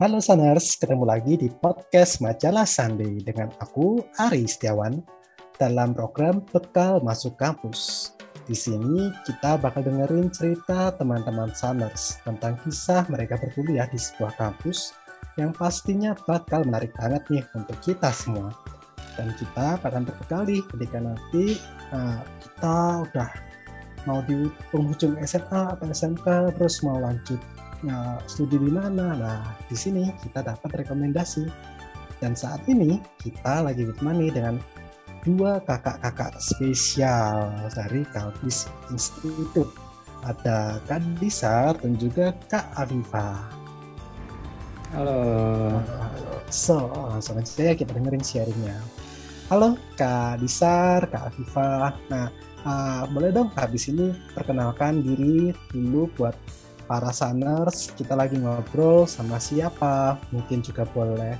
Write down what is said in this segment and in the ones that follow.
Halo Saners, ketemu lagi di podcast Majalah Sunday dengan aku Ari Setiawan dalam program Bekal Masuk Kampus. Di sini kita bakal dengerin cerita teman-teman Saners tentang kisah mereka berkuliah di sebuah kampus yang pastinya bakal menarik banget nih untuk kita semua. Dan kita akan berbekali ketika nanti uh, kita udah mau di penghujung SMA atau SMK terus mau lanjut nah, studi di mana. Nah, di sini kita dapat rekomendasi. Dan saat ini kita lagi ditemani dengan dua kakak-kakak spesial dari Kalbis Institute. Ada Kak Disar dan juga Kak Aviva. Halo. So, langsung aja ya kita dengerin sharingnya. Halo Kak Disar, Kak Aviva. Nah, uh, boleh dong habis ini perkenalkan diri dulu buat para saners kita lagi ngobrol sama siapa. Mungkin juga boleh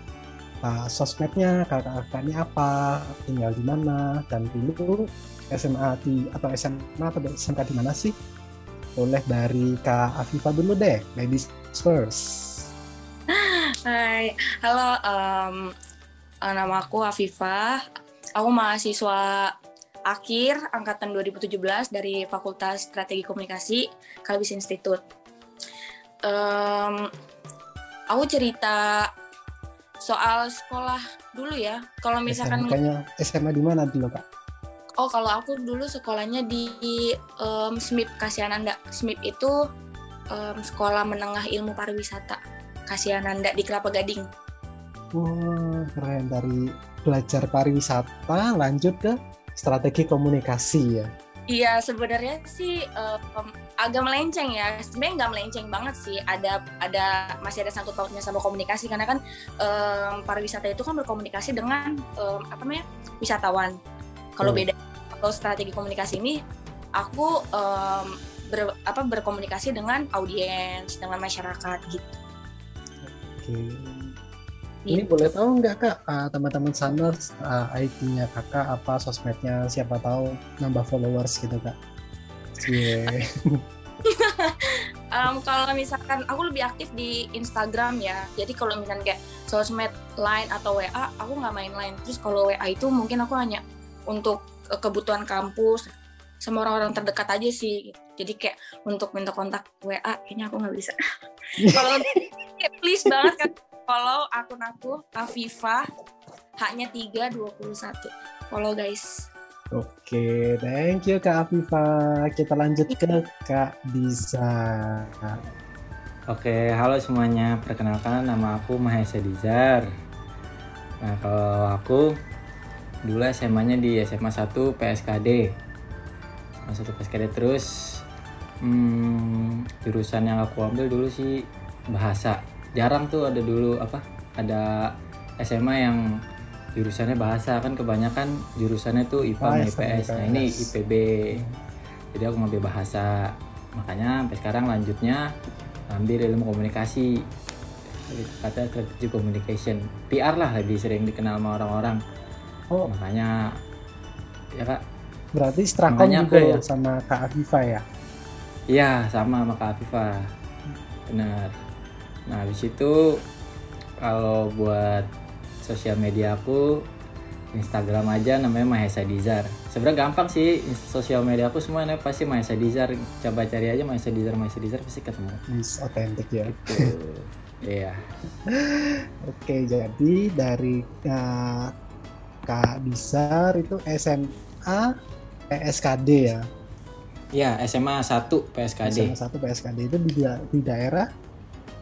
uh, sosmednya kakak-kakaknya apa tinggal di mana dan dulu SMA di atau SMA atau SMK di mana sih? Boleh dari Kak Afifa dulu deh ladies first. Hai halo um, nama aku Afifa. Aku mahasiswa akhir angkatan 2017 dari Fakultas Strategi Komunikasi Kalbis Institute um, aku cerita soal sekolah dulu ya. Kalau misalkan kayaknya SMA di mana dulu kak? Oh kalau aku dulu sekolahnya di um, SMIP Kasiananda. SMIP itu um, sekolah menengah ilmu pariwisata Kasiananda di Kelapa Gading. Wah keren dari belajar pariwisata lanjut ke strategi komunikasi ya. Iya sebenarnya sih um, agak melenceng ya. Sebenarnya nggak melenceng banget sih. Ada ada masih ada sangkut pautnya sama komunikasi karena kan um, pariwisata itu kan berkomunikasi dengan um, apa namanya wisatawan. Kalau hmm. beda kalau strategi komunikasi ini aku um, ber, apa berkomunikasi dengan audiens dengan masyarakat gitu. Oke. Ini boleh tahu nggak kak uh, teman-teman sana uh, IT-nya kakak apa sosmednya siapa tahu nambah followers gitu kak? Yeah. um, kalau misalkan aku lebih aktif di Instagram ya. Jadi kalau misalkan kayak sosmed lain atau WA, aku nggak main lain. Terus kalau WA itu mungkin aku hanya untuk kebutuhan kampus sama orang-orang terdekat aja sih. Jadi kayak untuk minta kontak WA, kayaknya aku nggak bisa. kalau please banget kan follow akun aku Afifa hanya 321 follow guys Oke, thank you Kak Afifa. Kita lanjut ke Kak Diza. Oke, halo semuanya. Perkenalkan nama aku Mahesa Dizar. Nah, kalau aku dulu SMA-nya di SMA 1 PSKD. SMA 1 PSKD terus hmm, jurusan yang aku ambil dulu sih bahasa jarang tuh ada dulu apa ada SMA yang jurusannya bahasa. Kan kebanyakan jurusannya tuh IPA sama IPS nah ini IPB jadi aku ngambil bahasa. Makanya sampai sekarang lanjutnya ambil ilmu komunikasi. Kata strategi communication. PR lah lebih sering dikenal sama orang-orang. Oh. Makanya ya kak. Berarti Strakom juga aku, ya. sama Kak Afifa ya? Iya sama sama Kak Afifa benar Nah, habis itu kalau buat sosial media aku Instagram aja namanya Mahesa Dizar. Sebenarnya gampang sih sosial media aku semuanya pasti Mahesa Dizar. Coba cari aja Mahesa Dizar, Mahesa Dizar pasti ketemu. Is otentik ya. Gitu. Iya. Oke, jadi dari uh, Kak Dizar itu SMA PSKD ya. Iya, SMA 1 PSKD. SMA 1 PSKD itu di, di daerah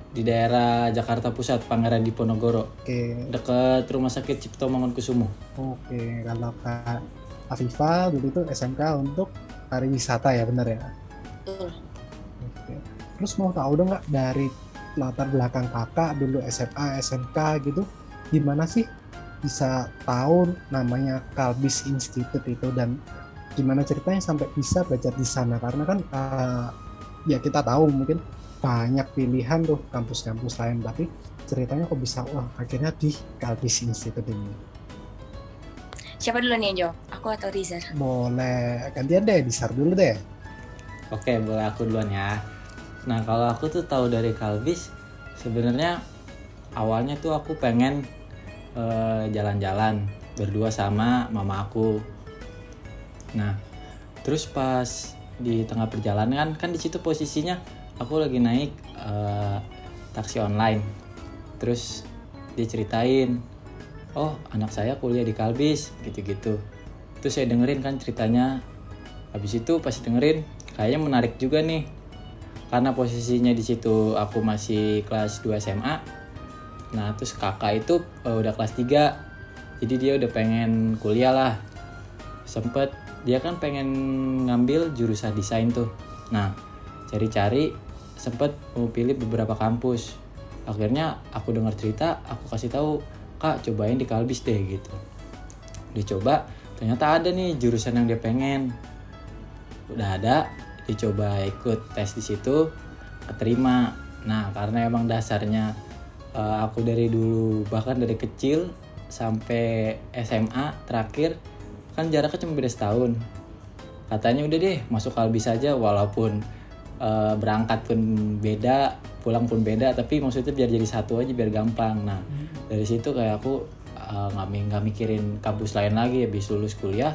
di daerah Jakarta Pusat, Pangeran Diponegoro. Oke. Dekat Rumah Sakit Cipto Mangunkusumo. Oke, kalau Kak Afifa dulu itu SMK untuk pariwisata ya, benar ya? Betul. Oke. Terus mau tahu dong nggak dari latar belakang kakak dulu SMA, SMK gitu, gimana sih bisa tahu namanya Kalbis Institute itu dan gimana ceritanya sampai bisa belajar di sana karena kan uh, ya kita tahu mungkin banyak pilihan tuh kampus-kampus lain tapi ceritanya kok bisa wah akhirnya di Kalbis Institute ini siapa dulu nih Jo? aku atau Rizar? boleh gantian deh Rizar dulu deh oke boleh aku duluan ya nah kalau aku tuh tahu dari Kalbis sebenarnya awalnya tuh aku pengen eh, jalan-jalan berdua sama mama aku nah terus pas di tengah perjalanan kan di situ posisinya aku lagi naik eh, taksi online. Terus dia ceritain oh anak saya kuliah di Kalbis gitu-gitu. Terus saya dengerin kan ceritanya. Habis itu pas dengerin kayaknya menarik juga nih. Karena posisinya di situ aku masih kelas 2 SMA nah terus kakak itu eh, udah kelas 3 jadi dia udah pengen kuliah lah. Sempet dia kan pengen ngambil jurusan desain tuh. Nah cari-cari sempet mau pilih beberapa kampus. Akhirnya aku dengar cerita aku kasih tahu kak cobain di Kalbis deh gitu. Dicoba ternyata ada nih jurusan yang dia pengen. Udah ada dicoba ikut tes di situ keterima. Nah karena emang dasarnya eh, aku dari dulu bahkan dari kecil sampai SMA terakhir kan jaraknya cuma beda setahun. Katanya udah deh masuk kalbis saja walaupun eh, berangkat pun beda pulang pun beda tapi maksudnya biar jadi satu aja biar gampang. Nah dari situ kayak aku eh, nggak nggak mikirin kampus lain lagi habis lulus kuliah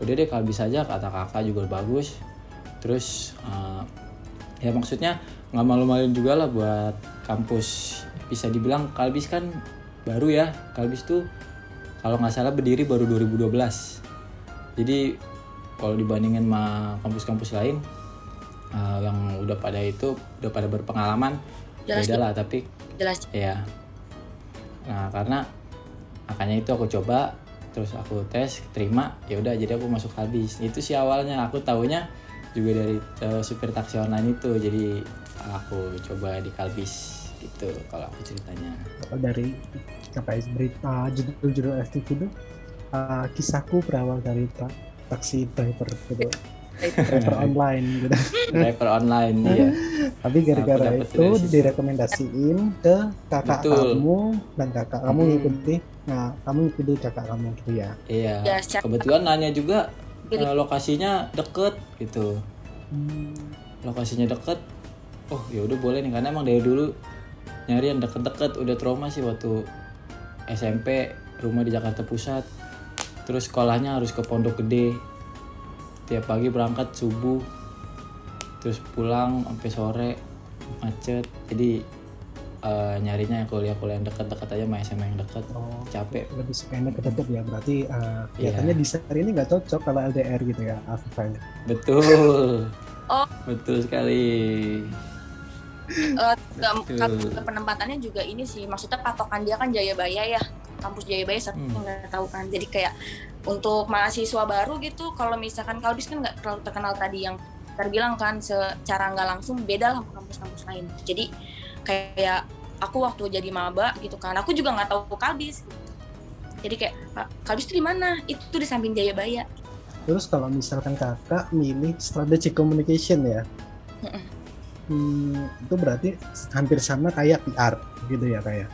udah deh kalbis aja kata kakak juga bagus. Terus eh, ya maksudnya nggak malu-maluin juga lah buat kampus. Bisa dibilang kalbis kan baru ya. Kalbis tuh kalau nggak salah berdiri baru 2012 jadi kalau dibandingin sama kampus-kampus lain eh, yang udah pada itu udah pada berpengalaman Jelas beda lah tapi jelas ya nah karena makanya itu aku coba terus aku tes terima ya udah jadi aku masuk kalbis itu sih awalnya aku taunya juga dari eh, supir taksi online itu jadi aku coba di kalbis gitu kalau aku ceritanya. Kalau dari apa ya, berita judul-judul FTV itu uh, kisahku berawal dari ta- taksi driver gitu driver online gitu. Driver online iya. Tapi gara-gara itu direkomendasiin ke kakak Betul. kamu dan kakak kamu Hmm. ngikuti. Nah kamu ngikuti kakak kamu gitu ya? Iya. Ya kebetulan nanya juga eh, lokasinya deket gitu. Hmm. lokasinya deket. Oh ya udah boleh nih karena emang dari dulu nyari yang deket-deket. Udah trauma sih waktu SMP rumah di Jakarta Pusat. Terus sekolahnya harus ke Pondok Gede tiap pagi berangkat subuh terus pulang sampai sore macet. Jadi eh, nyarinya yang kuliah-kuliah yang deket-deket aja sama SMA yang deket Oh, capek. lebih suka yang deket-deket ya berarti uh, kelihatannya desain ini nggak cocok kalau LDR gitu ya Afifah betul. Oh. betul sekali. Eh, Betul. ke- penempatannya juga ini sih maksudnya patokan dia kan Jayabaya ya kampus Jayabaya saya Hmm. nggak tahu kan. Jadi kayak untuk mahasiswa baru gitu kalau misalkan Kalbis kan nggak terlalu terkenal tadi yang terbilang kan secara nggak langsung beda lah sama kampus-kampus lain. Jadi kayak aku waktu jadi maba gitu kan aku juga nggak tahu Kalbis jadi kayak "Pak, Kalbis itu di mana? Itu di samping Jayabaya terus kalau misalkan kakak milih strategi communication ya? Hmm, itu berarti hampir sama kayak PR gitu ya kayak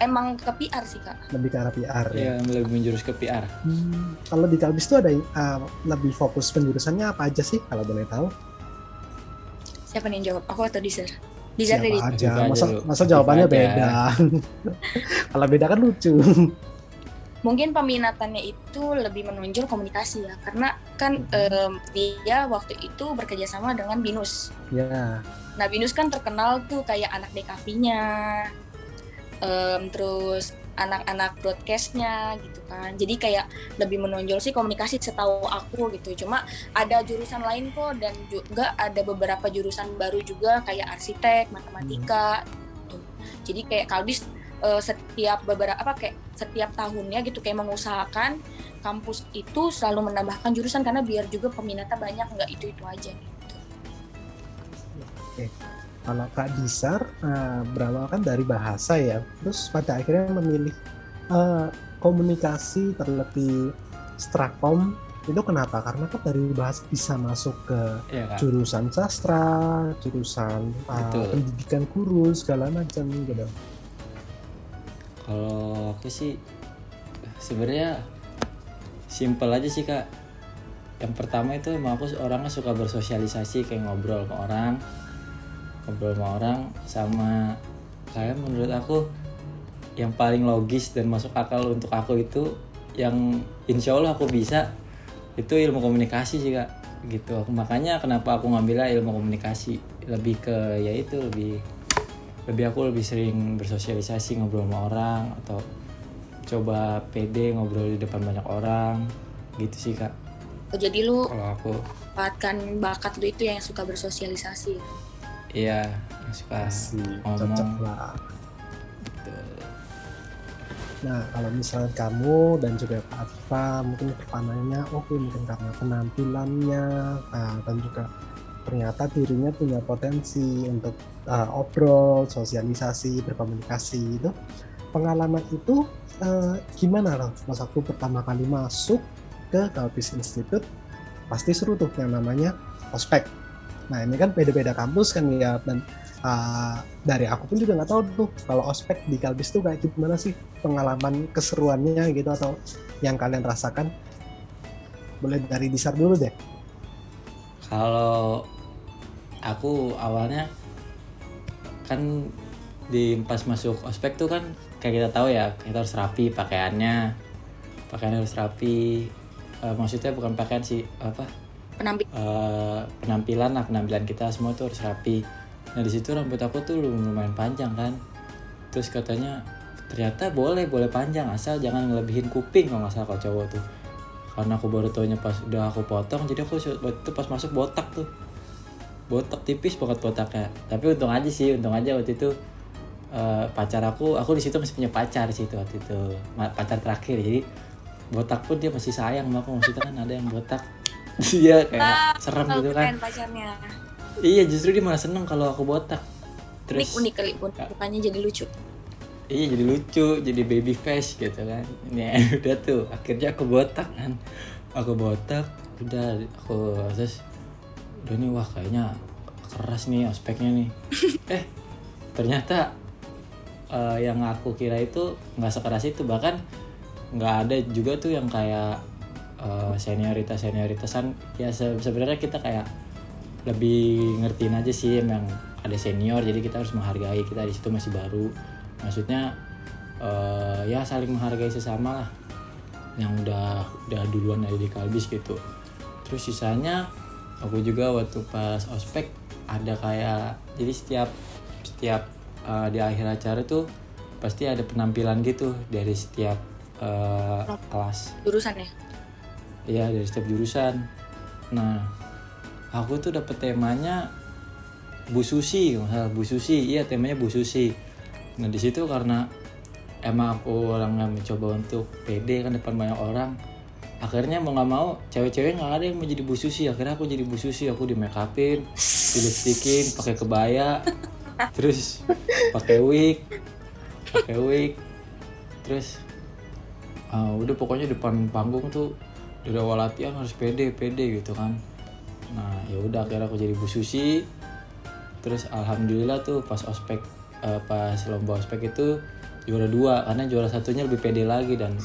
emang ke PR sih kak lebih ke arah PR ya. ya lebih menjurus ke PR Hmm, kalau di Kalbis itu ada uh, lebih fokus penjurusannya apa aja sih kalau boleh tahu? siapa nih yang jawab aku atau Dizer Dizer Siapa dari aja? Masa, masa jawabannya aja. beda? kalau beda kan lucu. mungkin peminatannya itu lebih menonjol komunikasi ya karena kan em, dia waktu itu bekerja sama dengan Binus ya, nah Binus kan terkenal tuh kayak anak DKV-nya em, terus anak-anak broadcastnya gitu kan jadi kayak lebih menonjol sih komunikasi setahu aku gitu cuma ada jurusan lain kok dan juga ada beberapa jurusan baru juga kayak arsitek matematika gitu. jadi kayak Kalbis eh, setiap beberapa apa kayak setiap tahunnya gitu kayak mengusahakan kampus itu selalu menambahkan jurusan karena biar juga peminatnya banyak nggak itu itu aja gitu. Kalau Kak Disar uh, berawal kan dari bahasa ya, terus pada akhirnya memilih uh, komunikasi terlebih strakom itu kenapa? Karena kan dari bahasa bisa masuk ke ya kak jurusan sastra, jurusan uh, pendidikan guru segala macam gitu. Kalau aku sih sebenarnya simple aja sih kak. Yang pertama itu emang aku orangnya suka bersosialisasi kayak ngobrol ke orang, ngobrol sama orang, sama kayak menurut aku yang paling logis dan masuk akal untuk aku itu yang insya Allah aku bisa itu ilmu komunikasi sih kak. Gitu. Makanya kenapa aku ngambilnya ilmu komunikasi? Lebih ke ya itu lebih lebih aku lebih sering bersosialisasi ngobrol sama orang atau coba pede ngobrol di depan banyak orang. Gitu sih kak. Oh, jadi lu kalau aku. manfaatkan bakat lu itu yang suka bersosialisasi. Iya suka Asik, ngomong cocok lah. Nah, kalau misalnya kamu dan juga Kak Atifa mungkin pertanyaannya oke mungkin karena penampilannya nah, dan juga ternyata dirinya punya potensi untuk uh, obrol, sosialisasi, berkomunikasi itu pengalaman itu uh, gimana loh pas aku pertama kali masuk ke Kalpis Institute pasti seru tuh yang namanya ospek. Nah ini kan beda-beda kampus kan ya dan uh, dari aku pun juga nggak tahu tuh kalau ospek di Kalbis tuh kayak gimana sih pengalaman keseruannya gitu atau yang kalian rasakan? Boleh dari Disar dulu deh. Kalau aku awalnya kan di pas masuk ospek tuh kan kayak kita tahu ya kita harus rapi pakaiannya pakaian harus rapi. Eh, maksudnya bukan pakaian sih apa Penampil eh, penampilan lah penampilan kita semua tuh harus rapi. Nah di situ rambut aku tuh lumayan panjang kan. Terus katanya ternyata boleh boleh panjang asal jangan ngelebihin kuping kalau nggak salah kalau cowok tuh. Karena aku baru taunya pas udah aku potong jadi aku itu pas masuk botak tuh. Botak tipis banget botaknya. Tapi untung aja sih untung aja waktu itu eh, pacar aku aku di situ masih punya pacar sih itu waktu itu. Pacar terakhir jadi botak pun dia masih sayang sama aku. Maksudnya kan ada yang botak dia kayak serem Oh, gitu kan. pacarnya. iya justru dia malah seneng kalau aku botak. Unik terus unik kali pun. Mukanya jadi lucu. iya jadi lucu jadi baby face gitu kan. Ini udah tuh akhirnya aku botak kan. Aku botak udah aku terus udah nih wah kayaknya keras nih aspeknya nih. Eh ternyata eh, yang aku kira itu nggak sekeras itu. Bahkan nggak ada juga tuh yang kayak eh, senioritas senioritasan ya se- sebenarnya kita kayak lebih ngertiin aja sih emang ada senior jadi kita harus menghargai kita di situ masih baru. Maksudnya eh, ya saling menghargai sesama lah yang udah udah duluan ada di kalbis gitu. Terus sisanya aku juga waktu pas ospek ada kayak jadi setiap setiap eh, di akhir acara tuh pasti ada penampilan gitu dari setiap eh, kelas. Jurusan ya. Iya dari setiap jurusan. Nah, aku tuh dapet temanya Bu Susi, kalau nggak salah Bu Susi. Iya temanya Bu Susi. Nah di situ karena emang aku orang yang mencoba untuk pede kan depan banyak orang. Akhirnya mau nggak mau cewek-cewek nggak ada yang mau jadi Bu Susi. Akhirnya aku jadi Bu Susi. Aku di make upin, di lipstikin, pakai kebaya, terus pakai wig, pakai wig, terus ah, udah pokoknya depan panggung tuh dari awal latihan harus pede pede gitu kan. Nah ya udah akhirnya aku jadi Bu Susi. Terus alhamdulillah tuh pas ospek eh, pas lomba ospek itu juara dua karena juara satunya lebih pede lagi dan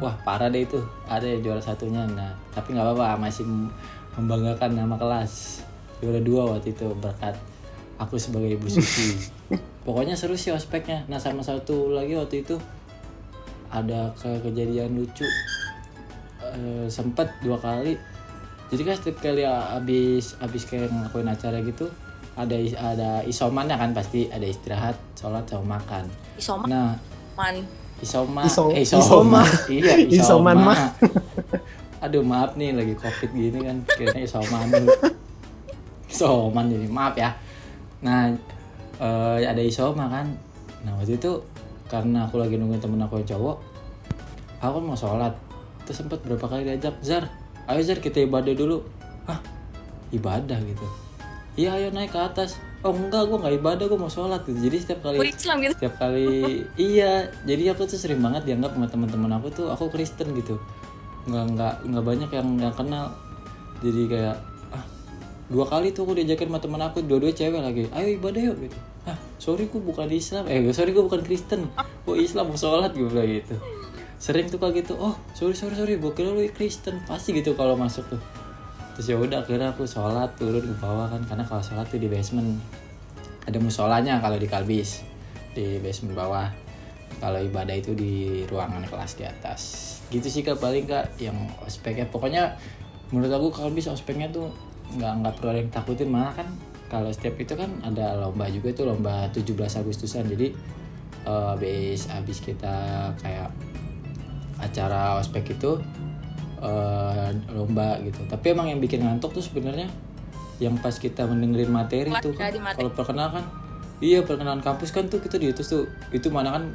wah parah deh itu. Ada ya juara satunya. Nah tapi nggak apa-apa masih mem- membanggakan nama kelas. Juara dua waktu itu berkat aku sebagai Bu Susi. Pokoknya seru sih ospeknya. Nah sama satu lagi waktu itu ada ke kejadian lucu Eh, sempet dua kali. Jadi kan setiap kali abis abis kayak ngelakuin acara gitu ada ada isomannya kan pasti. Ada istirahat sholat sama makan. Isoman. nah Man. isoma Iso- eh isoma. isoma. Iya Isoman isoma. mah. aduh maaf nih lagi covid gini kan. Kayaknya isoman dulu. Isoman jadi maaf ya. Nah eh, ada isoma kan. Nah waktu itu karena aku lagi nungguin temen aku yang cowok aku mau sholat terus sempet berapa kali diajak Zar ayo Zar kita ibadah dulu. Hah? Ibadah gitu? Iya ayo naik ke atas. Oh enggak gue nggak ibadah gue mau sholat. Gitu. Jadi setiap kali Islam gitu. setiap kali iya jadi aku tuh sering banget dianggap sama teman-teman aku tuh aku Kristen gitu. Nggak nggak nggak banyak yang yang kenal. Jadi kayak ah dua kali tuh aku diajakin sama teman aku dua-dua cewek lagi. Ayo ibadah yuk gitu. Ah sorry gue bukan Islam. Eh sorry gue bukan Kristen. Gue Islam mau sholat gue bilang gitu sering tuh kayak gitu oh sorry sorry sorry gue kira lu Kristen. Pasti gitu kalau masuk tuh. Terus ya udah akhirnya aku sholat turun ke bawah kan karena kalau sholat tuh di basement. Ada musolanya kalau di Kalbis di basement bawah. Kalau ibadah itu di ruangan kelas di atas. Gitu sih kak paling kak yang ospeknya. Pokoknya menurut aku kalau bisa ospeknya tuh nggak nggak perlu ada yang takutin. Malah kan kalau setiap itu kan ada lomba juga itu lomba 17 Agustusan. Jadi uh, habis habis kita kayak acara ospek itu uh, lomba gitu. Tapi emang yang bikin ngantuk tuh sebenarnya yang pas kita mendengarin materi tuh kan, kalau perkenalan kan iya perkenalan kampus kan tuh kita di itu tuh. Itu mana kan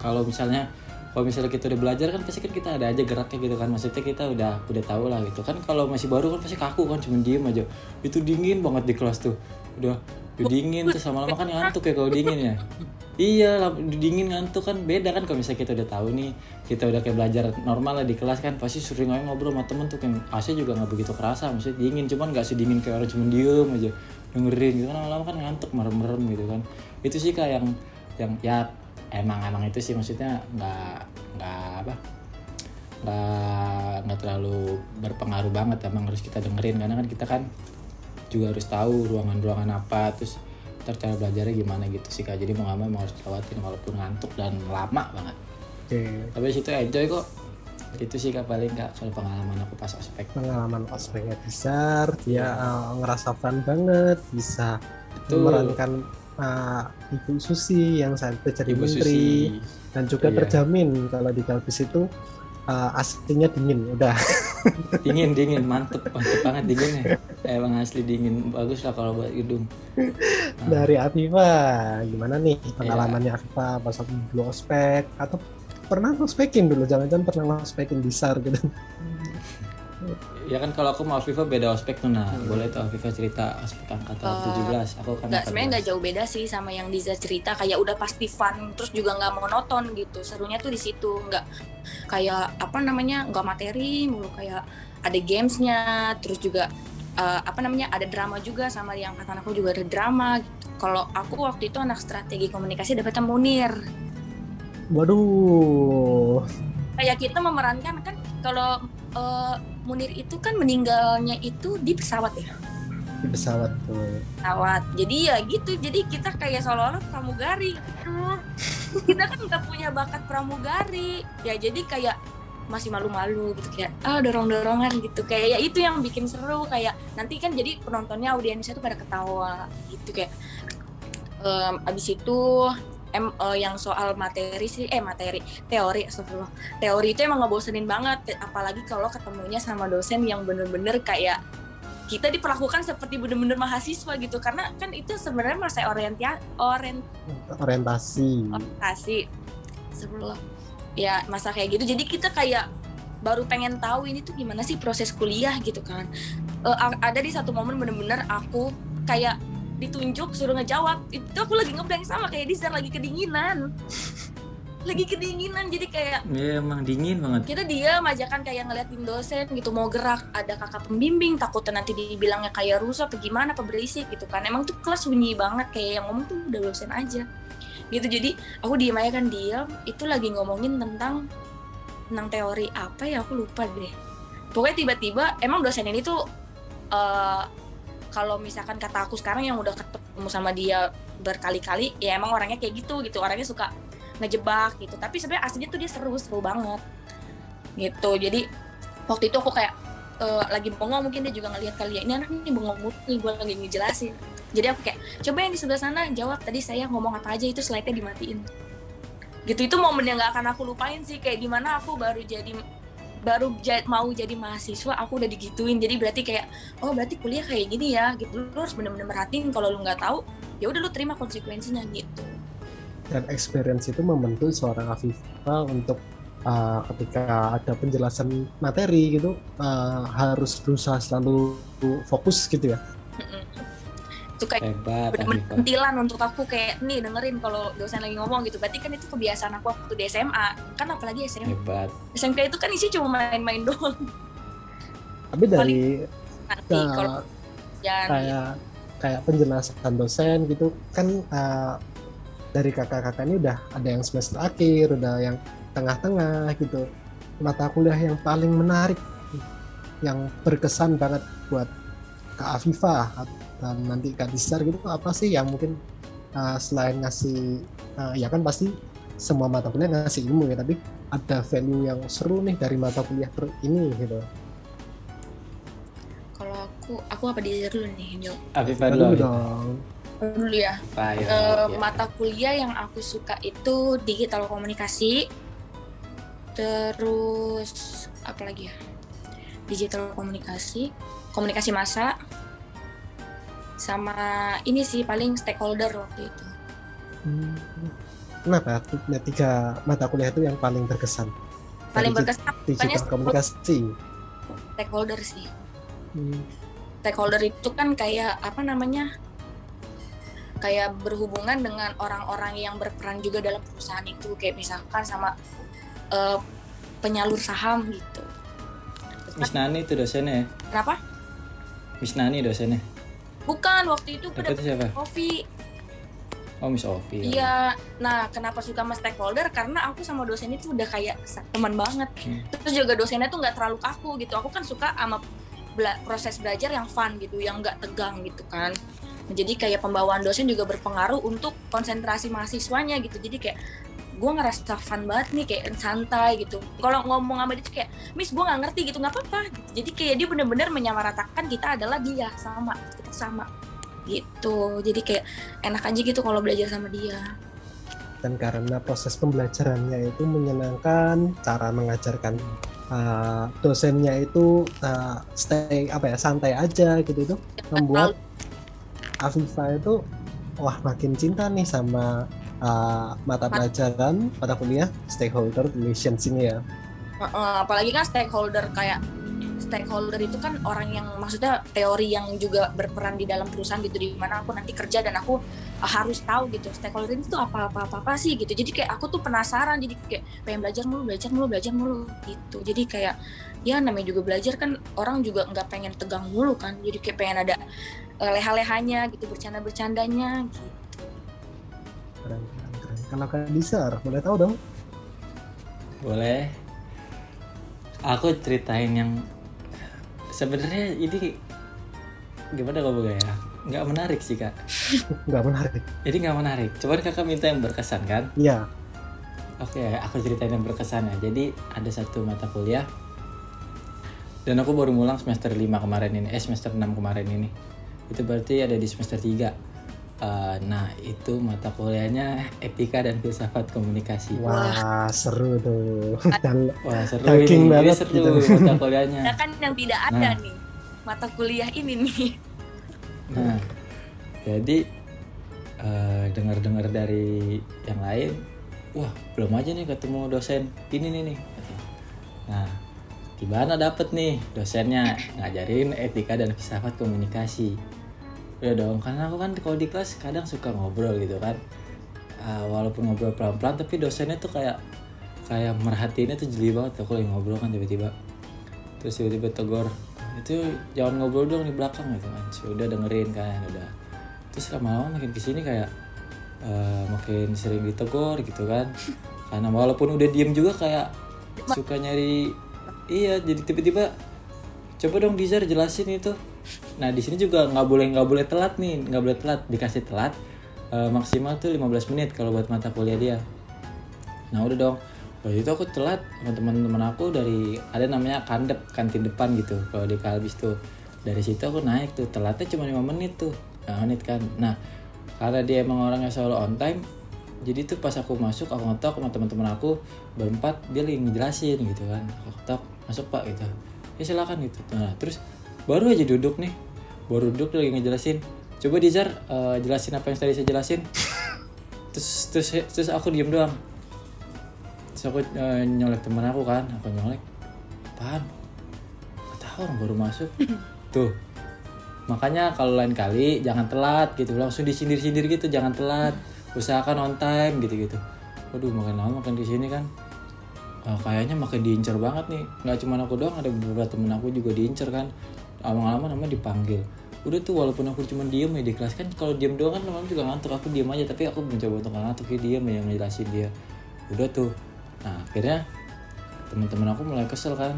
kalau misalnya kalau misalnya kita udah belajar kan pasti kan kita ada aja geraknya gitu kan. Maksudnya kita udah udah tahu lah gitu kan. Kalau masih baru kan pasti kaku kan cuma diem aja. Itu dingin banget di kelas tuh. Udah udah dingin tuh sama lama kan ngantuk ya kalau dingin ya. Iya dingin ngantuk kan. Beda kan kalau misalnya kita udah tahu nih kita udah kayak belajar normal lah di kelas kan pasti sering aja ngobrol sama temen tuh kayak AC juga nggak begitu kerasa maksudnya dingin cuman nggak sedingin kayak orang cuma diem aja dengerin gitu. Kan lama-lama kan ngantuk merem-merem gitu kan. Itu sih kayak yang yang ya emang emang itu sih maksudnya nggak nggak apa nggak nggak terlalu berpengaruh banget emang harus kita dengerin. Karena kan kita kan juga harus tahu ruangan-ruangan apa terus ntar cara belajarnya gimana gitu sih kak jadi mau nggak mau harus lewatin walaupun ngantuk dan lama banget okay. tapi situ enjoy kok itu sih kak paling kak kalau pengalaman aku pas ospek pengalaman ospeknya besar dia uh, ngerasa fun banget bisa Betul. memerankan uh, Ibu Susi yang saat itu jadi Ibu menteri Susi. dan juga iya. terjamin kalau di Kalbis itu uh, aslinya dingin udah. Dingin dingin mantep mantep banget dinginnya. Emang asli dingin bagus lah kalau buat gedung nah. dari Afifa gimana nih pengalamannya yeah. Afifa? Pas dulu ospek atau pernah ospekin dulu? Jangan-jangan pernah ospekin besar gitu ya kan kalau aku mau Viva beda ospek tuh nah. Hmm. boleh tuh Viva cerita ospek angkatan uh, 17 aku kan nggak sebenarnya nggak jauh beda sih sama yang Diza cerita. Kayak udah pasti fun terus juga nggak monoton gitu. Serunya tuh di situ. Nggak kayak apa namanya nggak materi mulu. Kayak ada gamesnya terus juga uh, apa namanya ada drama juga sama di angkatan aku juga ada drama gitu. Kalau aku waktu itu anak strategi komunikasi dapetnya Munir. Waduh. Kayak kita memerankan kan kalau uh, Munir itu kan meninggalnya itu di pesawat ya? Di pesawat tuh. Pesawat. Jadi ya gitu. Jadi kita kayak seolah-olah pramugari. Kita kan nggak punya bakat pramugari. Ya jadi kayak masih malu-malu gitu. Kayak ah dorong-dorongan gitu. Kayak ya itu yang bikin seru. Kayak nanti kan jadi penontonnya audiensnya tuh pada ketawa gitu. Kayak um, abis itu em uh, yang soal materi sih eh materi teori astagfirullah. Teori itu emang ngebosenin banget apalagi kalau ketemunya sama dosen yang bener-bener kayak kita diperlakukan seperti bener-bener mahasiswa gitu. Karena kan itu sebenarnya masa orientia orient orientasi. Orientasi. Sebelum ya masa kayak gitu. Jadi kita kayak baru pengen tahu ini tuh gimana sih proses kuliah gitu kan. Uh, ada di satu momen bener-bener aku kayak ditunjuk suruh ngejawab. Itu aku lagi ngeblank sama kayak Dizan lagi kedinginan. Lagi kedinginan jadi kayak ya, emang dingin banget. Kita dia majakan kayak ngeliatin dosen gitu mau gerak ada kakak pembimbing takutnya nanti dibilangnya kayak rusak atau gimana apa berisik gitu kan. Emang tuh kelas sunyi banget kayak yang ngomong tuh udah dosen aja. Gitu jadi aku diem aja kan diam itu lagi ngomongin tentang tentang teori apa ya aku lupa deh. Pokoknya tiba-tiba emang dosen ini tuh uh, kalau misalkan kata aku sekarang yang udah ketemu sama dia berkali-kali ya emang orangnya kayak gitu gitu. Orangnya suka ngejebak gitu. Tapi sebenarnya aslinya tuh dia seru-seru banget. Gitu. Jadi waktu itu aku kayak uh, lagi bengong mungkin dia juga ngelihat kali ya ini anak ini bengong nih gue lagi ngejelasin. Jadi aku kayak coba yang di sebelah sana jawab tadi saya ngomong apa aja itu slide-nya dimatiin. Gitu. Itu momen yang gak akan aku lupain sih kayak gimana aku baru jadi baru mau jadi mahasiswa aku udah digituin. Jadi berarti kayak oh berarti kuliah kayak gini ya gitu. Lu harus bener-bener merhatiin kalau lu nggak tahu ya udah lu terima konsekuensinya gitu. Dan experience itu membentuk seorang Afifa untuk uh, ketika ada penjelasan materi gitu uh, harus berusaha selalu fokus gitu ya itu kayak bener untuk aku kayak nih dengerin kalau dosen lagi ngomong gitu. Berarti kan itu kebiasaan aku waktu di SMA kan apalagi SMA Hebat. SMK itu kan isi cuma main-main doang. Tapi dari nanti uh, kalau kayak kayak penjelasan dosen gitu kan uh, dari kakak-kakak ini udah ada yang semester akhir udah yang tengah-tengah gitu. Mata kuliah yang paling menarik yang berkesan banget buat Kak Afifah dan nanti Kak Disar gitu apa sih yang mungkin uh, selain ngasih uh, ya kan pasti semua mata kuliah ngasih ilmu ya tapi ada value yang seru nih dari mata kuliah ter- ini gitu Kalau aku aku apa dia dulu nih, Jo? Afifah dulu dong Dulu ya. Pak, ya, Eh, ya. mata kuliah yang aku suka itu digital komunikasi. Terus apa lagi ya? Digital komunikasi, komunikasi massa. Sama ini sih paling stakeholder waktu itu. Hmm. kenapa Nah, tiga mata kuliah itu yang paling berkesan Paling Dari berkesan digital komunikasi stakeholder sih. Hmm. stakeholder itu kan kayak apa namanya kayak berhubungan dengan orang-orang yang berperan juga dalam perusahaan itu kayak misalkan sama eh, penyalur saham gitu Miss Nani itu dosennya ya? kenapa Miss Nani dosennya. Bukan waktu itu Itu pada siapa? Kofi Oh Miss Ovi. iya nah kenapa suka sama stakeholder karena aku sama dosen itu udah kayak teman banget Hmm. terus juga dosennya tuh nggak terlalu kaku gitu aku kan suka sama bela- proses belajar yang fun gitu yang nggak tegang gitu kan jadi kayak pembawaan dosen juga berpengaruh untuk konsentrasi mahasiswanya gitu jadi kayak gue ngerasa fun banget nih kayak santai gitu. Kalau ngomong sama dia tuh kayak miss gue nggak ngerti gitu nggak apa-apa. Gitu. jadi kayak dia bener-bener menyamaratakan kita adalah dia sama kita sama gitu. Jadi kayak enak aja gitu kalau belajar sama dia. Dan karena proses pembelajarannya itu menyenangkan cara mengajarkan uh, dosennya itu uh, stay apa ya santai aja gitu itu membuat Afifa itu wah makin cinta nih sama uh, mata pelajaran mata kuliah stakeholder relations ini ya. Apalagi kan stakeholder kayak stakeholder itu kan orang yang maksudnya teori yang juga berperan di dalam perusahaan gitu di mana aku nanti kerja dan aku uh, harus tahu gitu stakeholder itu apa apa apa, apa sih gitu. Jadi kayak aku tuh penasaran jadi kayak pengen belajar mulu belajar mulu belajar mulu gitu. Jadi kayak ya namanya juga belajar kan orang juga nggak pengen tegang mulu kan. Jadi kayak pengen ada uh, leha-lehanya gitu bercanda bercandanya gitu keren keren keren kalau kalian bisa boleh tahu dong Boleh. Aku ceritain yang sebenarnya ini gimana kalau ya? Nggak menarik sih kak. nggak menarik Jadi nggak menarik. Coba kakak minta yang berkesan kan? iya Oke, aku ceritain yang berkesan ya. Jadi ada satu mata kuliah dan aku baru ngulang semester 5 kemarin ini, eh semester 6 kemarin ini. Itu berarti ada di semester 3. Eh, nah, itu mata kuliahnya etika dan filsafat komunikasi. wah seru tuh dan Wah, seru ini. Ini banget seru gitu. mata kuliahnya. ya kan yang tidak ada Nah. nih mata kuliah ini nih Nah, jadi eh, dengar-dengar dari yang lain, wah belum aja nih ketemu dosen ini nih nih. Nah, di mana dapet nih dosennya ngajarin etika dan filsafat komunikasi. Udah dong, karena aku kan kalau di kelas kadang suka ngobrol gitu kan. Ah, walaupun ngobrol pelan-pelan, tapi dosennya tuh kayak kayak merhatiinnya tuh jeli banget. Aku lagi ngobrol kan tiba-tiba, terus tiba-tiba tegur, itu jangan ngobrol dong di belakang gitu kan sudah dengerin kan udah terus lama-lama makin ke sini kayak eh, makin sering ditegur gitu kan karena walaupun udah diem juga kayak suka nyari iya jadi tiba-tiba coba dong Dizar jelasin itu nah di sini juga nggak boleh nggak boleh telat nih nggak boleh telat. Dikasih telat eh, maksimal tuh 15 menit kalau buat mata kuliah dia. Nah udah dong. Waktu itu aku telat sama teman-teman aku dari ada namanya kandep kantin depan gitu kalau di Kalbis tuh dari situ aku naik tuh telatnya cuma lima menit tuh lima menit kan. Nah karena dia emang orangnya selalu on time jadi tuh pas aku masuk aku ngetok sama teman-teman aku berempat dia lagi ngejelasin gitu kan. Aku ketok masuk pak gitu. Ya silakan gitu. Nah terus baru aja duduk nih. Baru duduk lagi ngejelasin. Coba Dizar eh, jelasin apa yang tadi saya jelasin. Terus terus terus aku diem doang. Terus aku eh, nyolek temen aku kan. Aku nyolek. Apaan gak tahu orang baru masuk. Tuh. Makanya kalau lain kali jangan telat gitu. Langsung disindir-sindir gitu jangan telat. Usahakan on time gitu gitu waduh makin lama makin di sini kan. Eh, kayaknya makin diincar banget nih. Nggak cuma aku doang ada beberapa temen aku juga diincar kan lama-lama namanya dipanggil. Udah tuh walaupun aku cuma diem ya di kelas. Kan kalau diem doang kan lama juga ngantuk. Aku diem aja tapi aku mencoba untuk ngantuk. Ya diem ya ngejelasin dia. Udah tuh. Nah akhirnya teman-teman aku mulai kesel kan.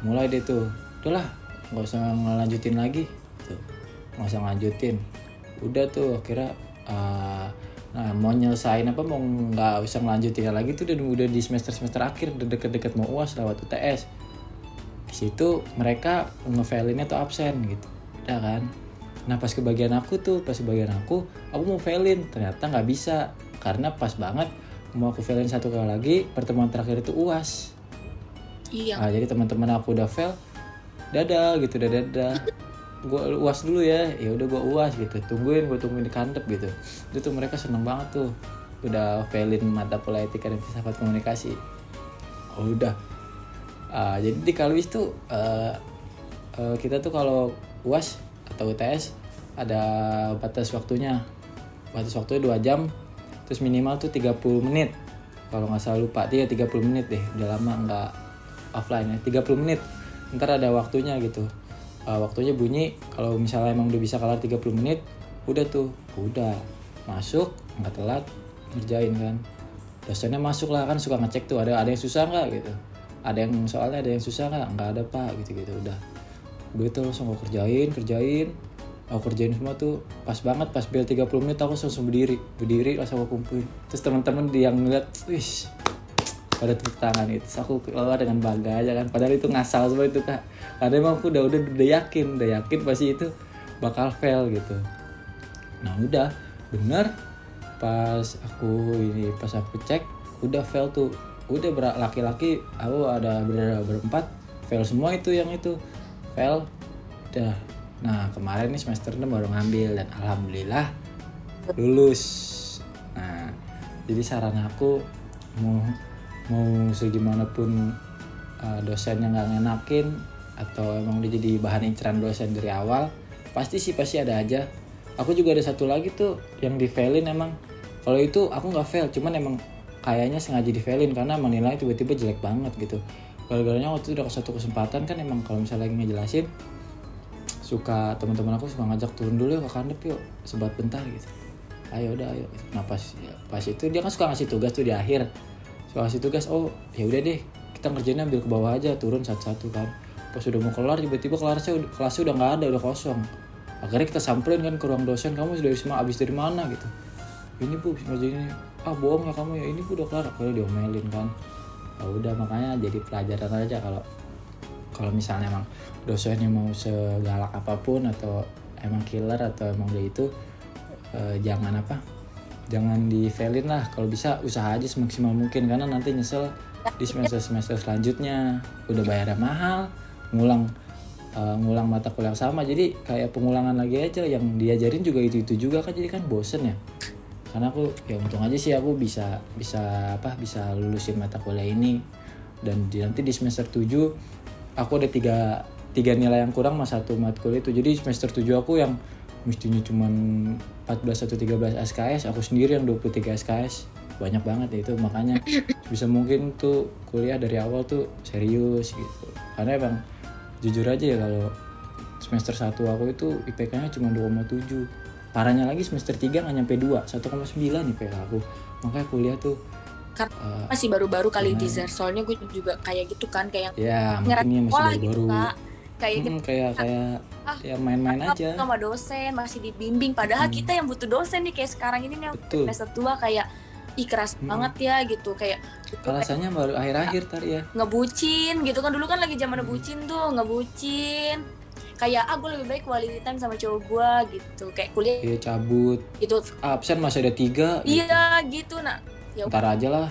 Mulai deh tuh. Udahlah nggak usah ngelanjutin lagi. Tuh nggak usah ngelanjutin. Udah tuh akhirnya uh, nah mau nyelesain apa mau nggak usah ngelanjutin lagi tuh udah udah di semester semester akhir deket-deket mau uas lewat UTS situ mereka ngefailinnya tuh absen gitu udah kan nah pas kebagian aku tuh pas kebagian aku aku mau failin ternyata nggak bisa karena pas banget mau aku failin satu kali lagi pertemuan terakhir itu uas iya Nah, jadi teman-teman aku udah fail, dadah gitu, dadah dadah. Gue uas dulu ya, ya udah gue uas gitu. Tungguin, gue tungguin di kantep gitu. Itu tuh mereka seneng banget tuh, udah failin mata pola etika dan filsafat komunikasi. Oh udah. Ah, jadi di Kalwis tuh eh, eh, kita tuh kalau uas atau UTS ada batas waktunya. Batas waktunya dua jam, terus minimal tuh 30 menit. Kalau nggak salah lupa, dia 30 menit deh. Udah lama nggak offline ya 30 menit ntar ada waktunya gitu Uh, waktunya bunyi kalau misalnya emang udah bisa kelar 30 menit udah tuh udah masuk nggak telat ngerjain kan dosennya masuk lah kan suka ngecek tuh ada ada yang susah nggak gitu ada yang soalnya ada yang susah nggak nggak ada pak gitu gitu udah gue tuh langsung gue kerjain kerjain. Aku kerjain semua tuh pas banget pas bel 30 menit aku langsung berdiri berdiri langsung aku kumpulin. Terus teman-teman yang ngeliat wih pada tepuk tangan. Itu aku keluar dengan bangga aja kan padahal itu ngasal semua itu kak. Karena emang aku udah udah udah yakin udah yakin pasti itu bakal fail gitu. Nah udah bener pas aku ini pas aku cek udah fail tuh udah laki-laki aku ada ber berempat fail semua itu yang itu. Fail udah. Nah kemarin nih semester 6 baru ngambil dan alhamdulillah lulus. Nah jadi saran aku mau mau segimanapun uh, dosennya nggak ngenakin atau emang udah jadi bahan inceran dosen dari awal pasti sih pasti ada aja. Aku juga ada satu lagi tuh yang di failin emang. Kalau itu aku nggak fail cuman emang kayaknya sengaja di failin karena emang nilai tiba-tiba jelek banget gitu. Gara-garanya waktu itu udah satu kesempatan kan emang kalau misalnya lagi ngejelasin suka teman-teman aku suka ngajak turun dulu yuk ke kandep yuk sebat bentar gitu. Ayo udah ayo. Nah pas ya, pas itu dia kan suka ngasih tugas tuh di akhir. Suka ngasih tugas oh ya udah deh kita ngerjainnya ambil ke bawah aja turun satu-satu kan. Pas udah mau kelar tiba-tiba kelasnya kelasnya udah nggak ada udah kosong. Akhirnya kita samperin kan ke ruang dosen kamu semua abis dari mana? Gitu. Ini bu ngerjain ini ah bohong ya kamu ya ini bu udah kelar. Akhirnya diomelin kan. Ya udah makanya jadi pelajaran aja kalau kalau misalnya emang dosennya mau segalak apa pun atau emang killer atau emang dia itu eh, jangan apa jangan di failin lah. Kalau bisa usaha aja semaksimal mungkin karena nanti nyesel di semester semester selanjutnya. Udah bayarnya mahal ngulang eh, ngulang mata kuliah sama. Jadi kayak pengulangan lagi aja yang diajarin juga itu itu juga kan. Jadi kan bosen ya karena aku ya untung aja sih aku bisa bisa apa bisa lulusin mata kuliah ini. Dan di, nanti di semester 7 aku ada tiga tiga nilai yang kurang mas satu matkul itu jadi semester 7 aku yang mestinya cuman 14 atau 13 SKS aku sendiri yang 23 SKS banyak banget ya itu makanya bisa mungkin tuh kuliah dari awal tuh serius gitu. Karena emang jujur aja ya kalau semester 1 aku itu IPK-nya cuma 2,7 parahnya lagi semester 3 nggak nyampe 2 1,9 IPK aku. Makanya kuliah tuh Kar- eh, masih baru-baru kali Nah. teaser soalnya gue juga kayak gitu kan kayak ya ngerat sekolah masih gitu baru-baru. Kak. Kayak gitu. Hmm, kayak kayak Ah, ya main-main aja. sama dosen masih dibimbing. Padahal Hmm. kita yang butuh dosen nih kayak sekarang ini nih semester tua kayak ih keras Hmm. banget ya gitu. Kayak rasanya baru akhir-akhir tadi ya. ngebucin gitu kan. Dulu kan lagi zaman Hmm. bucin tuh ngebucin kayak ah gue lebih baik quality time sama cowok gue gitu. Kayak kuliah dia cabut. Gitu. Absen masih ada tiga gitu. iya gitu nah ya ntar aja lah.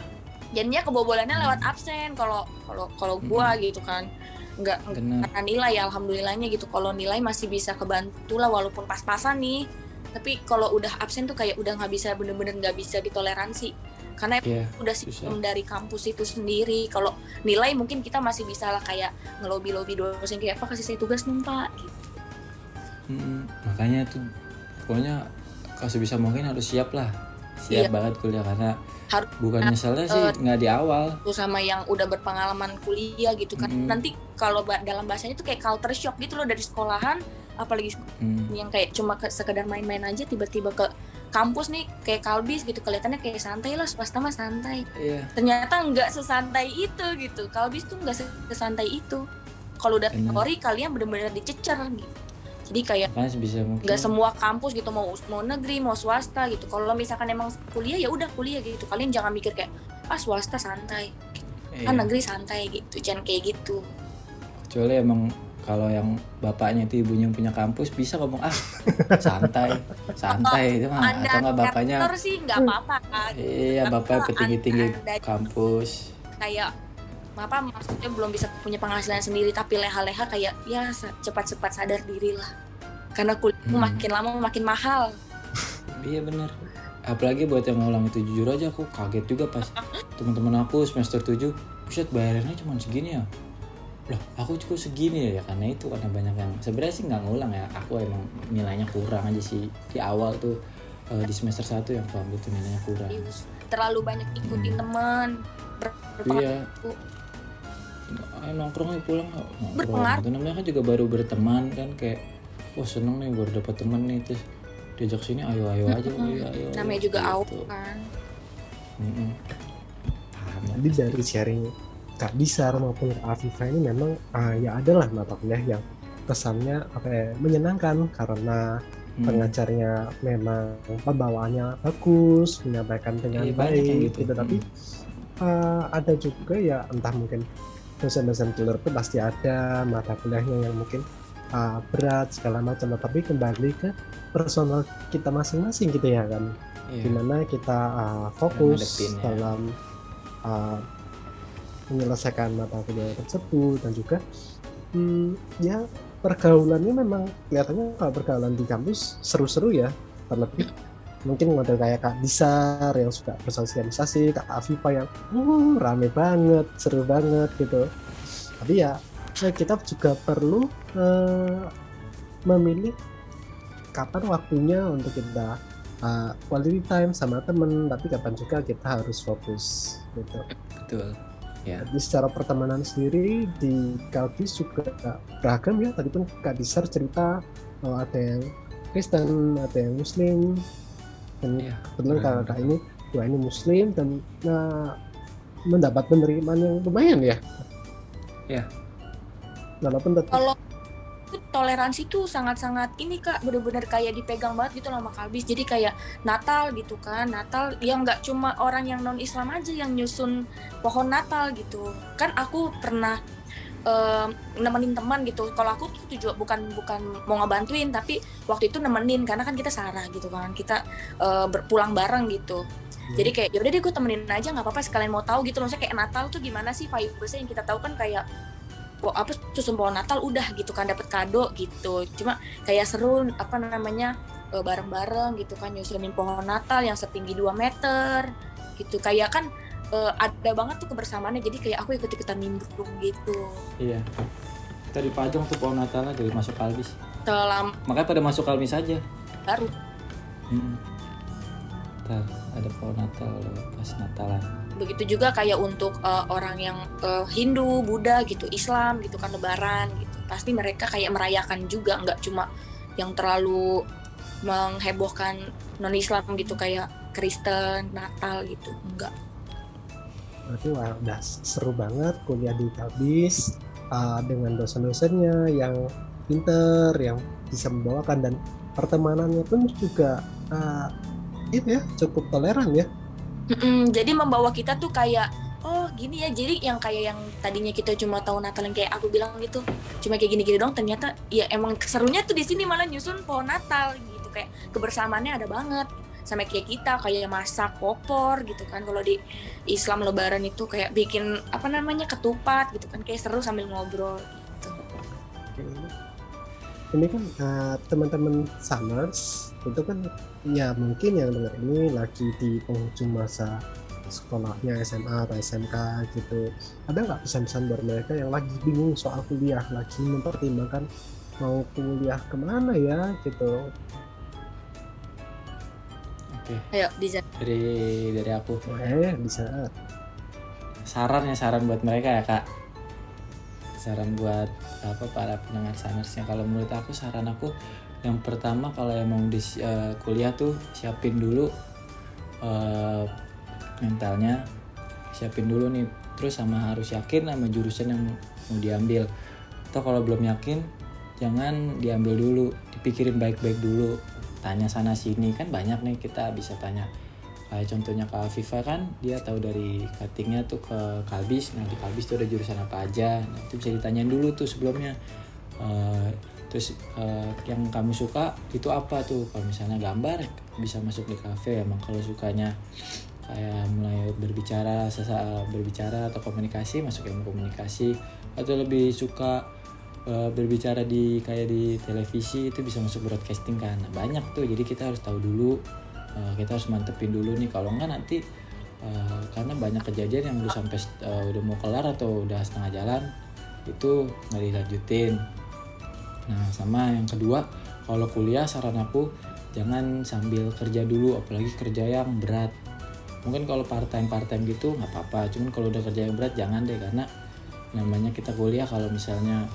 Jadinya kebobolannya lewat absen kalau kalau kalau gue gitu kan. Nggak karena nilai ya alhamdulillahnya gitu. Kalau nilai masih bisa kebantu lah walaupun pas-pasan nih. Tapi kalau udah absen tuh kayak udah nggak bisa bener-bener nggak bisa ditoleransi karena Iya, udah sistem dari kampus itu sendiri. Kalau nilai mungkin kita masih bisa lah kayak ngelobi lobi dosen kayak apa kasih saya tugas dong pak. Gitu. Mm-mm. makanya tuh pokoknya kalau sebisa mungkin harus siap lah. Siap Iya. banget kuliah karena Harus- bukan nyeselnya sih eh, nggak di awal. Terus sama yang udah berpengalaman kuliah gitu kan. Mm. nanti kalau ba- dalam bahasanya tuh kayak culture shock gitu loh dari sekolahan. Apalagi Hmm, yang kayak cuma ke- sekedar main-main aja tiba-tiba ke kampus nih kayak kalbis gitu kelihatannya kayak santai lah swasta mah santai. Iya. Ternyata nggak sesantai itu gitu. Kalbis tuh nggak sesantai itu. Kalau udah teori kalian bener-bener dicecer gitu. Jadi kayak kan nggak semua kampus gitu mau mau negeri mau swasta gitu. Kalau misalkan emang kuliah ya udah kuliah gitu. Kalian jangan mikir kayak ah swasta santai. Iya. kan negeri santai gitu jangan kayak gitu. Kecuali emang kalau yang bapaknya itu ibunya yang punya kampus bisa ngomong ah santai santai. Itu mah atau nggak bapaknya sih nggak apa-apa kan iya bapaknya petinggi-tinggi kampus. kayak apa maksudnya belum bisa punya penghasilan sendiri tapi leha-leha kayak ya cepat-cepat sadar diri lah. Karena kuliahmu Hmm. makin lama makin mahal. Iya bener. Apalagi buat yang ngulang itu jujur aja aku kaget juga pas teman-teman aku semester 7 buset bayarannya cuma segini ya loh aku juga segini ya karena itu karena banyak yang sebenarnya sih nggak ngulang ya aku emang nilainya kurang aja sih di awal tuh eh, di semester 1 yang ambil tuh nilainya kurang Serius. terlalu banyak ikutin Hmm. teman iya Ayo nongkrong pulang nongkrong Berpengaruh. itu namanya kan juga baru berteman kan kayak wah seneng nih baru dapat teman nih terus diajak sini ayo ayo aja Mm-mm. ayo ayo namanya juga gitu. awal kan Mm-mm. Paham lah Jadi dari sharing Kak Bisar maupun Afifa ini memang ah, ya adalah mata kuliah yang kesannya apa ya, menyenangkan karena Hmm. pengajarnya memang pembawaannya bagus, menyampaikan dengan yang baik gitu. gitu. Tapi uh, ada juga ya entah mungkin dosen-dosen killer itu pasti ada mata kuliahnya yang mungkin uh, berat segala macam. Tapi kembali ke personal kita masing-masing gitu ya kan, Iya. di mana kita uh, fokus dalam uh, menyelesaikan mata kuliah tersebut dan juga hmm, ya pergaulannya memang kelihatannya kalau pergaulan di kampus seru-seru ya terlebih mungkin model kayak Kak Disar yang suka bersosialisasi Kak Afifa yang uh, rame banget seru banget gitu. Tapi ya eh, kita juga perlu eh, memilih kapan waktunya untuk kita uh, quality time sama temen tapi kapan juga kita harus fokus gitu. Betul jadi secara pertemanan sendiri di Kalbis juga beragam ya. Tadi pun Kak Disar cerita oh, ada yang Kristen, ada yang Muslim. Dan Iya, kebetulan beragam. kakak ini dua ini Muslim dan nah, mendapat penerimaan yang lumayan ya. Iya. Walaupun tetap kalau toleransi tuh sangat-sangat ini kak bener-bener kayak dipegang banget gitu sama kalbis jadi kayak Natal gitu kan Natal yang nggak cuma orang yang non Islam aja yang nyusun pohon Natal gitu. Kan aku pernah em, nemenin teman gitu. Kalau aku tuh tujuan bukan bukan mau ngebantuin tapi waktu itu nemenin. Karena kan kita sarah gitu kan kita eh, berpulang bareng gitu. Jadi kayak yaudah deh gue temenin aja nggak apa-apa sekalian mau tahu gitu. Maksudnya kayak Natal tuh gimana sih vibesnya yang kita tahu kan kayak apa susun pohon Natal udah gitu kan dapat kado gitu. Cuma kayak seru apa namanya eh, bareng-bareng gitu kan nyusunin pohon Natal yang setinggi 2 meter gitu. Kayak kan eh, ada banget tuh kebersamaannya jadi kayak aku ikut-ikutan nimbrung gitu. Iya. Kita dipajang tuh pohon Natalnya dari masuk kalbis selam makanya pada masuk kalbis aja. Baru. Ntar ada pohon Natal pas Natalan begitu juga kayak untuk eh, orang yang eh, Hindu, Buddha gitu, Islam gitu kan Lebaran gitu. Pasti mereka kayak merayakan juga, nggak cuma yang terlalu menghebohkan non Islam gitu kayak Kristen, Natal gitu, enggak. berarti wah, udah seru banget kuliah di Kalbis uh, dengan dosen-dosennya yang pinter, yang bisa membawakan dan pertemanannya pun juga uh, itu ya cukup toleran ya. Mm-mm, jadi membawa kita tuh kayak oh gini ya. Jadi yang kayak yang tadinya kita cuma tahu Natal yang kayak aku bilang gitu cuma kayak gini-gini dong ternyata ya emang serunya tuh di sini malah nyusun pohon Natal gitu. Kayak kebersamaannya ada banget sama kayak kita kayak masak opor gitu kan. Kalau di Islam Lebaran itu kayak bikin apa namanya ketupat gitu kan kayak seru sambil ngobrol gitu. Ini kan uh, teman-teman Summers itu kan ya mungkin yang dengar ini lagi di penghujung masa sekolahnya SMA atau SMK gitu. Ada nggak pesan-pesan buat mereka yang lagi bingung soal kuliah, lagi mempertimbangkan mau kuliah ke mana ya gitu. oke. Ayo bisa dari dari aku. Eh bisa saran ya saran buat mereka ya kak saran buat apa para pendengar sanersnya. Kalau menurut aku saran aku yang pertama kalau emang di eh, kuliah tuh siapin dulu eh, mentalnya siapin dulu nih. Terus sama harus yakin sama jurusan yang mau diambil. Atau kalau belum yakin jangan diambil dulu dipikirin baik-baik dulu. Tanya sana sini kan banyak nih kita bisa tanya kayak contohnya ke Afifa kan dia tahu dari cuttingnya tuh ke Kalbis. Nah di Kalbis tuh ada jurusan apa aja. Nah itu bisa ditanyain dulu tuh sebelumnya. Uh, terus uh, yang kamu suka itu apa tuh? Kalau misalnya gambar bisa masuk di kafe. Emang kalau sukanya kayak mulai berbicara sesa berbicara atau komunikasi masuk ilmu komunikasi. Atau lebih suka uh, berbicara di kayak di televisi itu bisa masuk broadcasting kan. Nah, banyak tuh. Jadi kita harus tahu dulu uh, kita harus mantepin dulu nih. Kalau enggak nanti uh, karena banyak kejadian yang udah sampai uh, udah mau kelar atau udah setengah jalan itu nggak dilanjutin. Nah sama yang kedua kalau kuliah saran aku jangan sambil kerja dulu apalagi kerja yang berat. Mungkin kalau part time part time gitu nggak apa-apa. Cuman kalau udah kerja yang berat jangan deh. Karena namanya kita kuliah kalau misalnya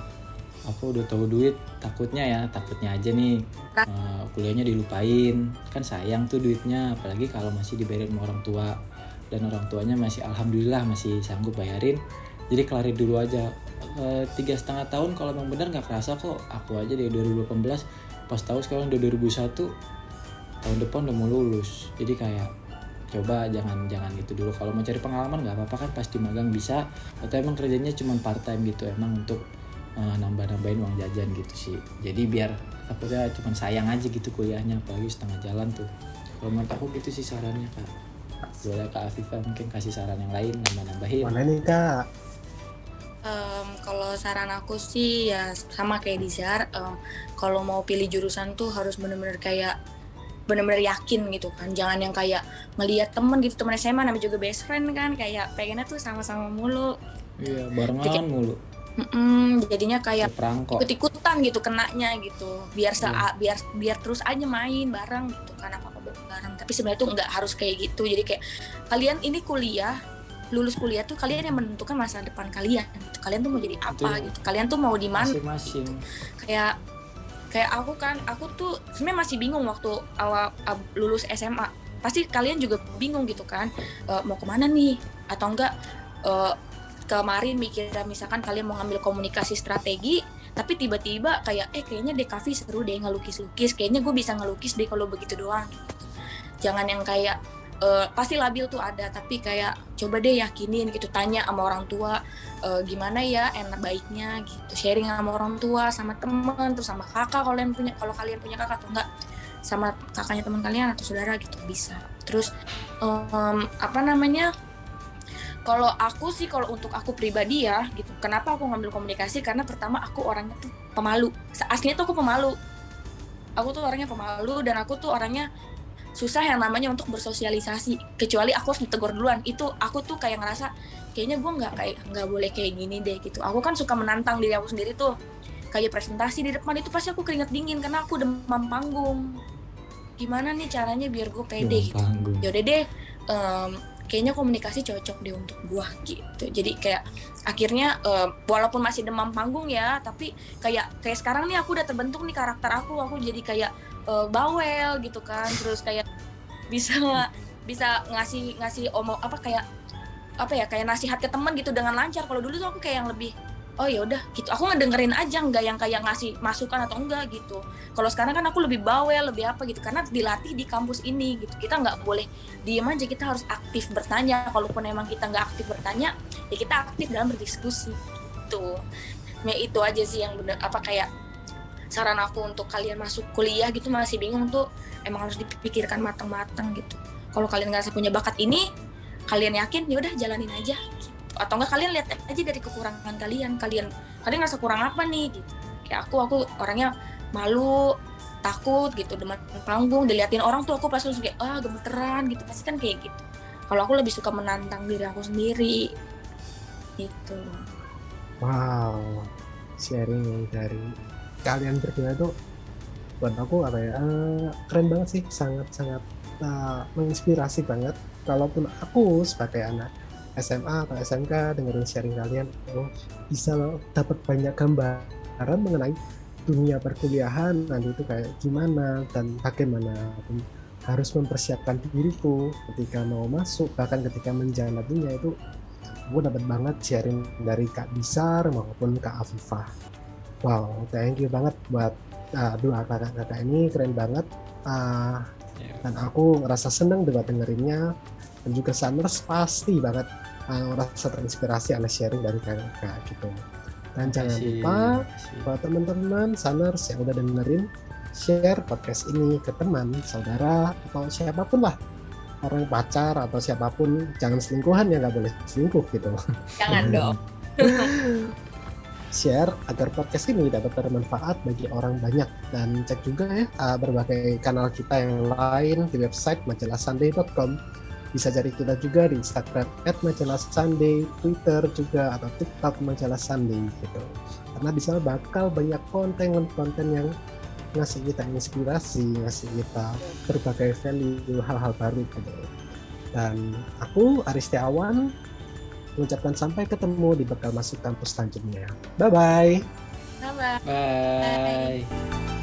aku udah tahu duit takutnya ya takutnya aja nih. Uh, kuliahnya dilupain. Kan sayang tuh duitnya apalagi kalau masih dibayarin sama orang tua. Dan orang tuanya masih alhamdulillah masih sanggup bayarin. Jadi kelarin dulu aja. Uh, tiga setengah tahun kalau memang benar nggak kerasa kok. Aku aja dari 2018 pas tahu sekarang udah 2001 tahun depan udah mau lulus. Jadi kayak coba jangan jangan gitu dulu. Kalau mau cari pengalaman nggak apa-apa kan pasti magang bisa. Atau emang kerjanya cuma part time gitu emang untuk uh, nambah-nambahin uang jajan gitu sih. Jadi biar takutnya cuma sayang aja gitu kuliahnya apalagi setengah jalan tuh. Kalau menurut aku gitu sih sarannya kak. Boleh kak Afifa mungkin kasih saran yang lain nambah-nambahin? Mana nih kak. Um, kalau saran aku sih ya sama kayak Dizar um, kalau mau pilih jurusan tuh harus bener-bener kayak bener-bener yakin gitu kan. Jangan yang kayak melihat temen gitu temen SMA namanya juga best friend kan. Kayak pengennya tuh sama-sama mulu. Iya barengan mulu Mm-mm, jadinya kayak ikut-ikutan gitu kenanya gitu. Biar se hmm. biar biar terus aja main bareng gitu kan apa apa bareng. Tapi sebenarnya tuh nggak harus kayak gitu. Jadi kayak kalian ini kuliah lulus kuliah tuh kalian yang menentukan masa depan kalian gitu. kalian tuh mau jadi apa itu gitu. Kalian tuh mau di mana? Masing-masing. Kayak kayak aku kan aku tuh sebenarnya masih bingung waktu awal lulus SMA pasti kalian juga bingung gitu kan. E, mau ke mana nih? Atau enggak e, kemarin mikir misalkan kalian mau ngambil komunikasi strategi tapi tiba-tiba kayak eh kayaknya deh seru deh ngelukis-lukis kayaknya gue bisa ngelukis deh kalau begitu doang. Jangan yang kayak uh, pasti labil tuh ada tapi kayak coba deh yakinin gitu tanya sama orang tua uh, gimana ya enak baiknya? Gitu sharing sama orang tua sama temen terus sama kakak kalau kalian punya kalau kalian punya kakak atau enggak sama kakaknya teman kalian atau saudara gitu bisa. Terus um, apa namanya kalau aku sih kalau untuk aku pribadi ya gitu. Kenapa aku ngambil komunikasi? Karena pertama aku orangnya tuh pemalu. Aslinya tuh aku pemalu. Aku tuh orangnya pemalu dan aku tuh orangnya susah yang namanya untuk bersosialisasi. Kecuali aku harus ditegur duluan. Itu aku tuh kayak ngerasa kayaknya gue nggak kayak nggak boleh kayak gini deh gitu. Aku kan suka menantang diri aku sendiri tuh. Kayak presentasi di depan itu pasti aku keringet dingin karena aku demam panggung. Gimana nih caranya biar gue pede gitu. yaudah deh um, kayaknya komunikasi cocok deh untuk gua gitu. Jadi kayak akhirnya uh, walaupun masih demam panggung ya tapi kayak kayak sekarang nih aku udah terbentuk nih karakter aku aku jadi kayak uh, bawel gitu kan. Terus kayak bisa bisa ngasih ngasih omong apa kayak apa ya kayak nasihat ke teman gitu dengan lancar. Kalau dulu tuh aku kayak yang lebih oh ya udah gitu. Aku ngedengerin aja nggak yang kayak ngasih masukan atau enggak gitu. Kalau sekarang kan aku lebih bawel lebih apa gitu. Karena dilatih di kampus ini gitu. Kita nggak boleh diem aja kita harus aktif bertanya. Kalaupun emang kita nggak aktif bertanya ya kita aktif dalam berdiskusi gitu. Ya itu aja sih yang bener apa kayak saran aku untuk kalian masuk kuliah gitu. Masih bingung tuh emang harus dipikirkan matang-matang gitu. Kalau kalian nggak punya bakat ini kalian yakin ya udah jalanin aja atau enggak kalian lihat aja dari kekurangan kalian kalian kalian ngerasa kurang apa nih gitu. Kayak aku aku orangnya malu takut gitu demen panggung diliatin orang tuh aku pasti langsung kayak ah gemeteran gitu. Pasti kan kayak gitu. Kalau aku lebih suka menantang diri aku sendiri gitu. Wow sharing dari kalian berdua tuh buat aku apa ya uh, keren banget sih sangat sangat uh, menginspirasi banget. Kalaupun aku sebagai anak SMA atau SMK dengerin sharing kalian oh bisa loh dapat banyak gambaran mengenai dunia perkuliahan. Nanti itu kayak gimana dan bagaimana harus mempersiapkan diriku ketika mau masuk bahkan ketika menjalaninya itu aku dapat banget sharing dari Kak Bisar maupun Kak Afifah. Wow, thank you banget buat uh, dua kakak-kakak ini keren banget. Uh, dan aku ngerasa seneng dengan dengerinnya. Dan juga Sunners pasti banget uh, ngerasa terinspirasi oleh sharing dari kakak gitu. Dan jangan lupa buat teman-teman Sunners yang udah dengerin share podcast ini ke teman, saudara atau siapa pun lah orang pacar atau siapa pun jangan selingkuhan ya nggak boleh selingkuh gitu. Jangan dong. share agar podcast ini dapat bermanfaat bagi orang banyak dan cek juga ya uh, berbagai kanal kita yang lain di website majalahsunday.com bisa cari kita juga di Instagram at majalah Sunday, Twitter juga atau TikTok majalah Sunday gitu karena di sana bakal banyak konten-konten yang ngasih kita inspirasi, ngasih kita berbagai value, hal-hal baru gitu. Dan aku Aristiawan mengucapkan sampai ketemu di bekal masuk kampus selanjutnya. Bye-bye. Bye-bye. Bye.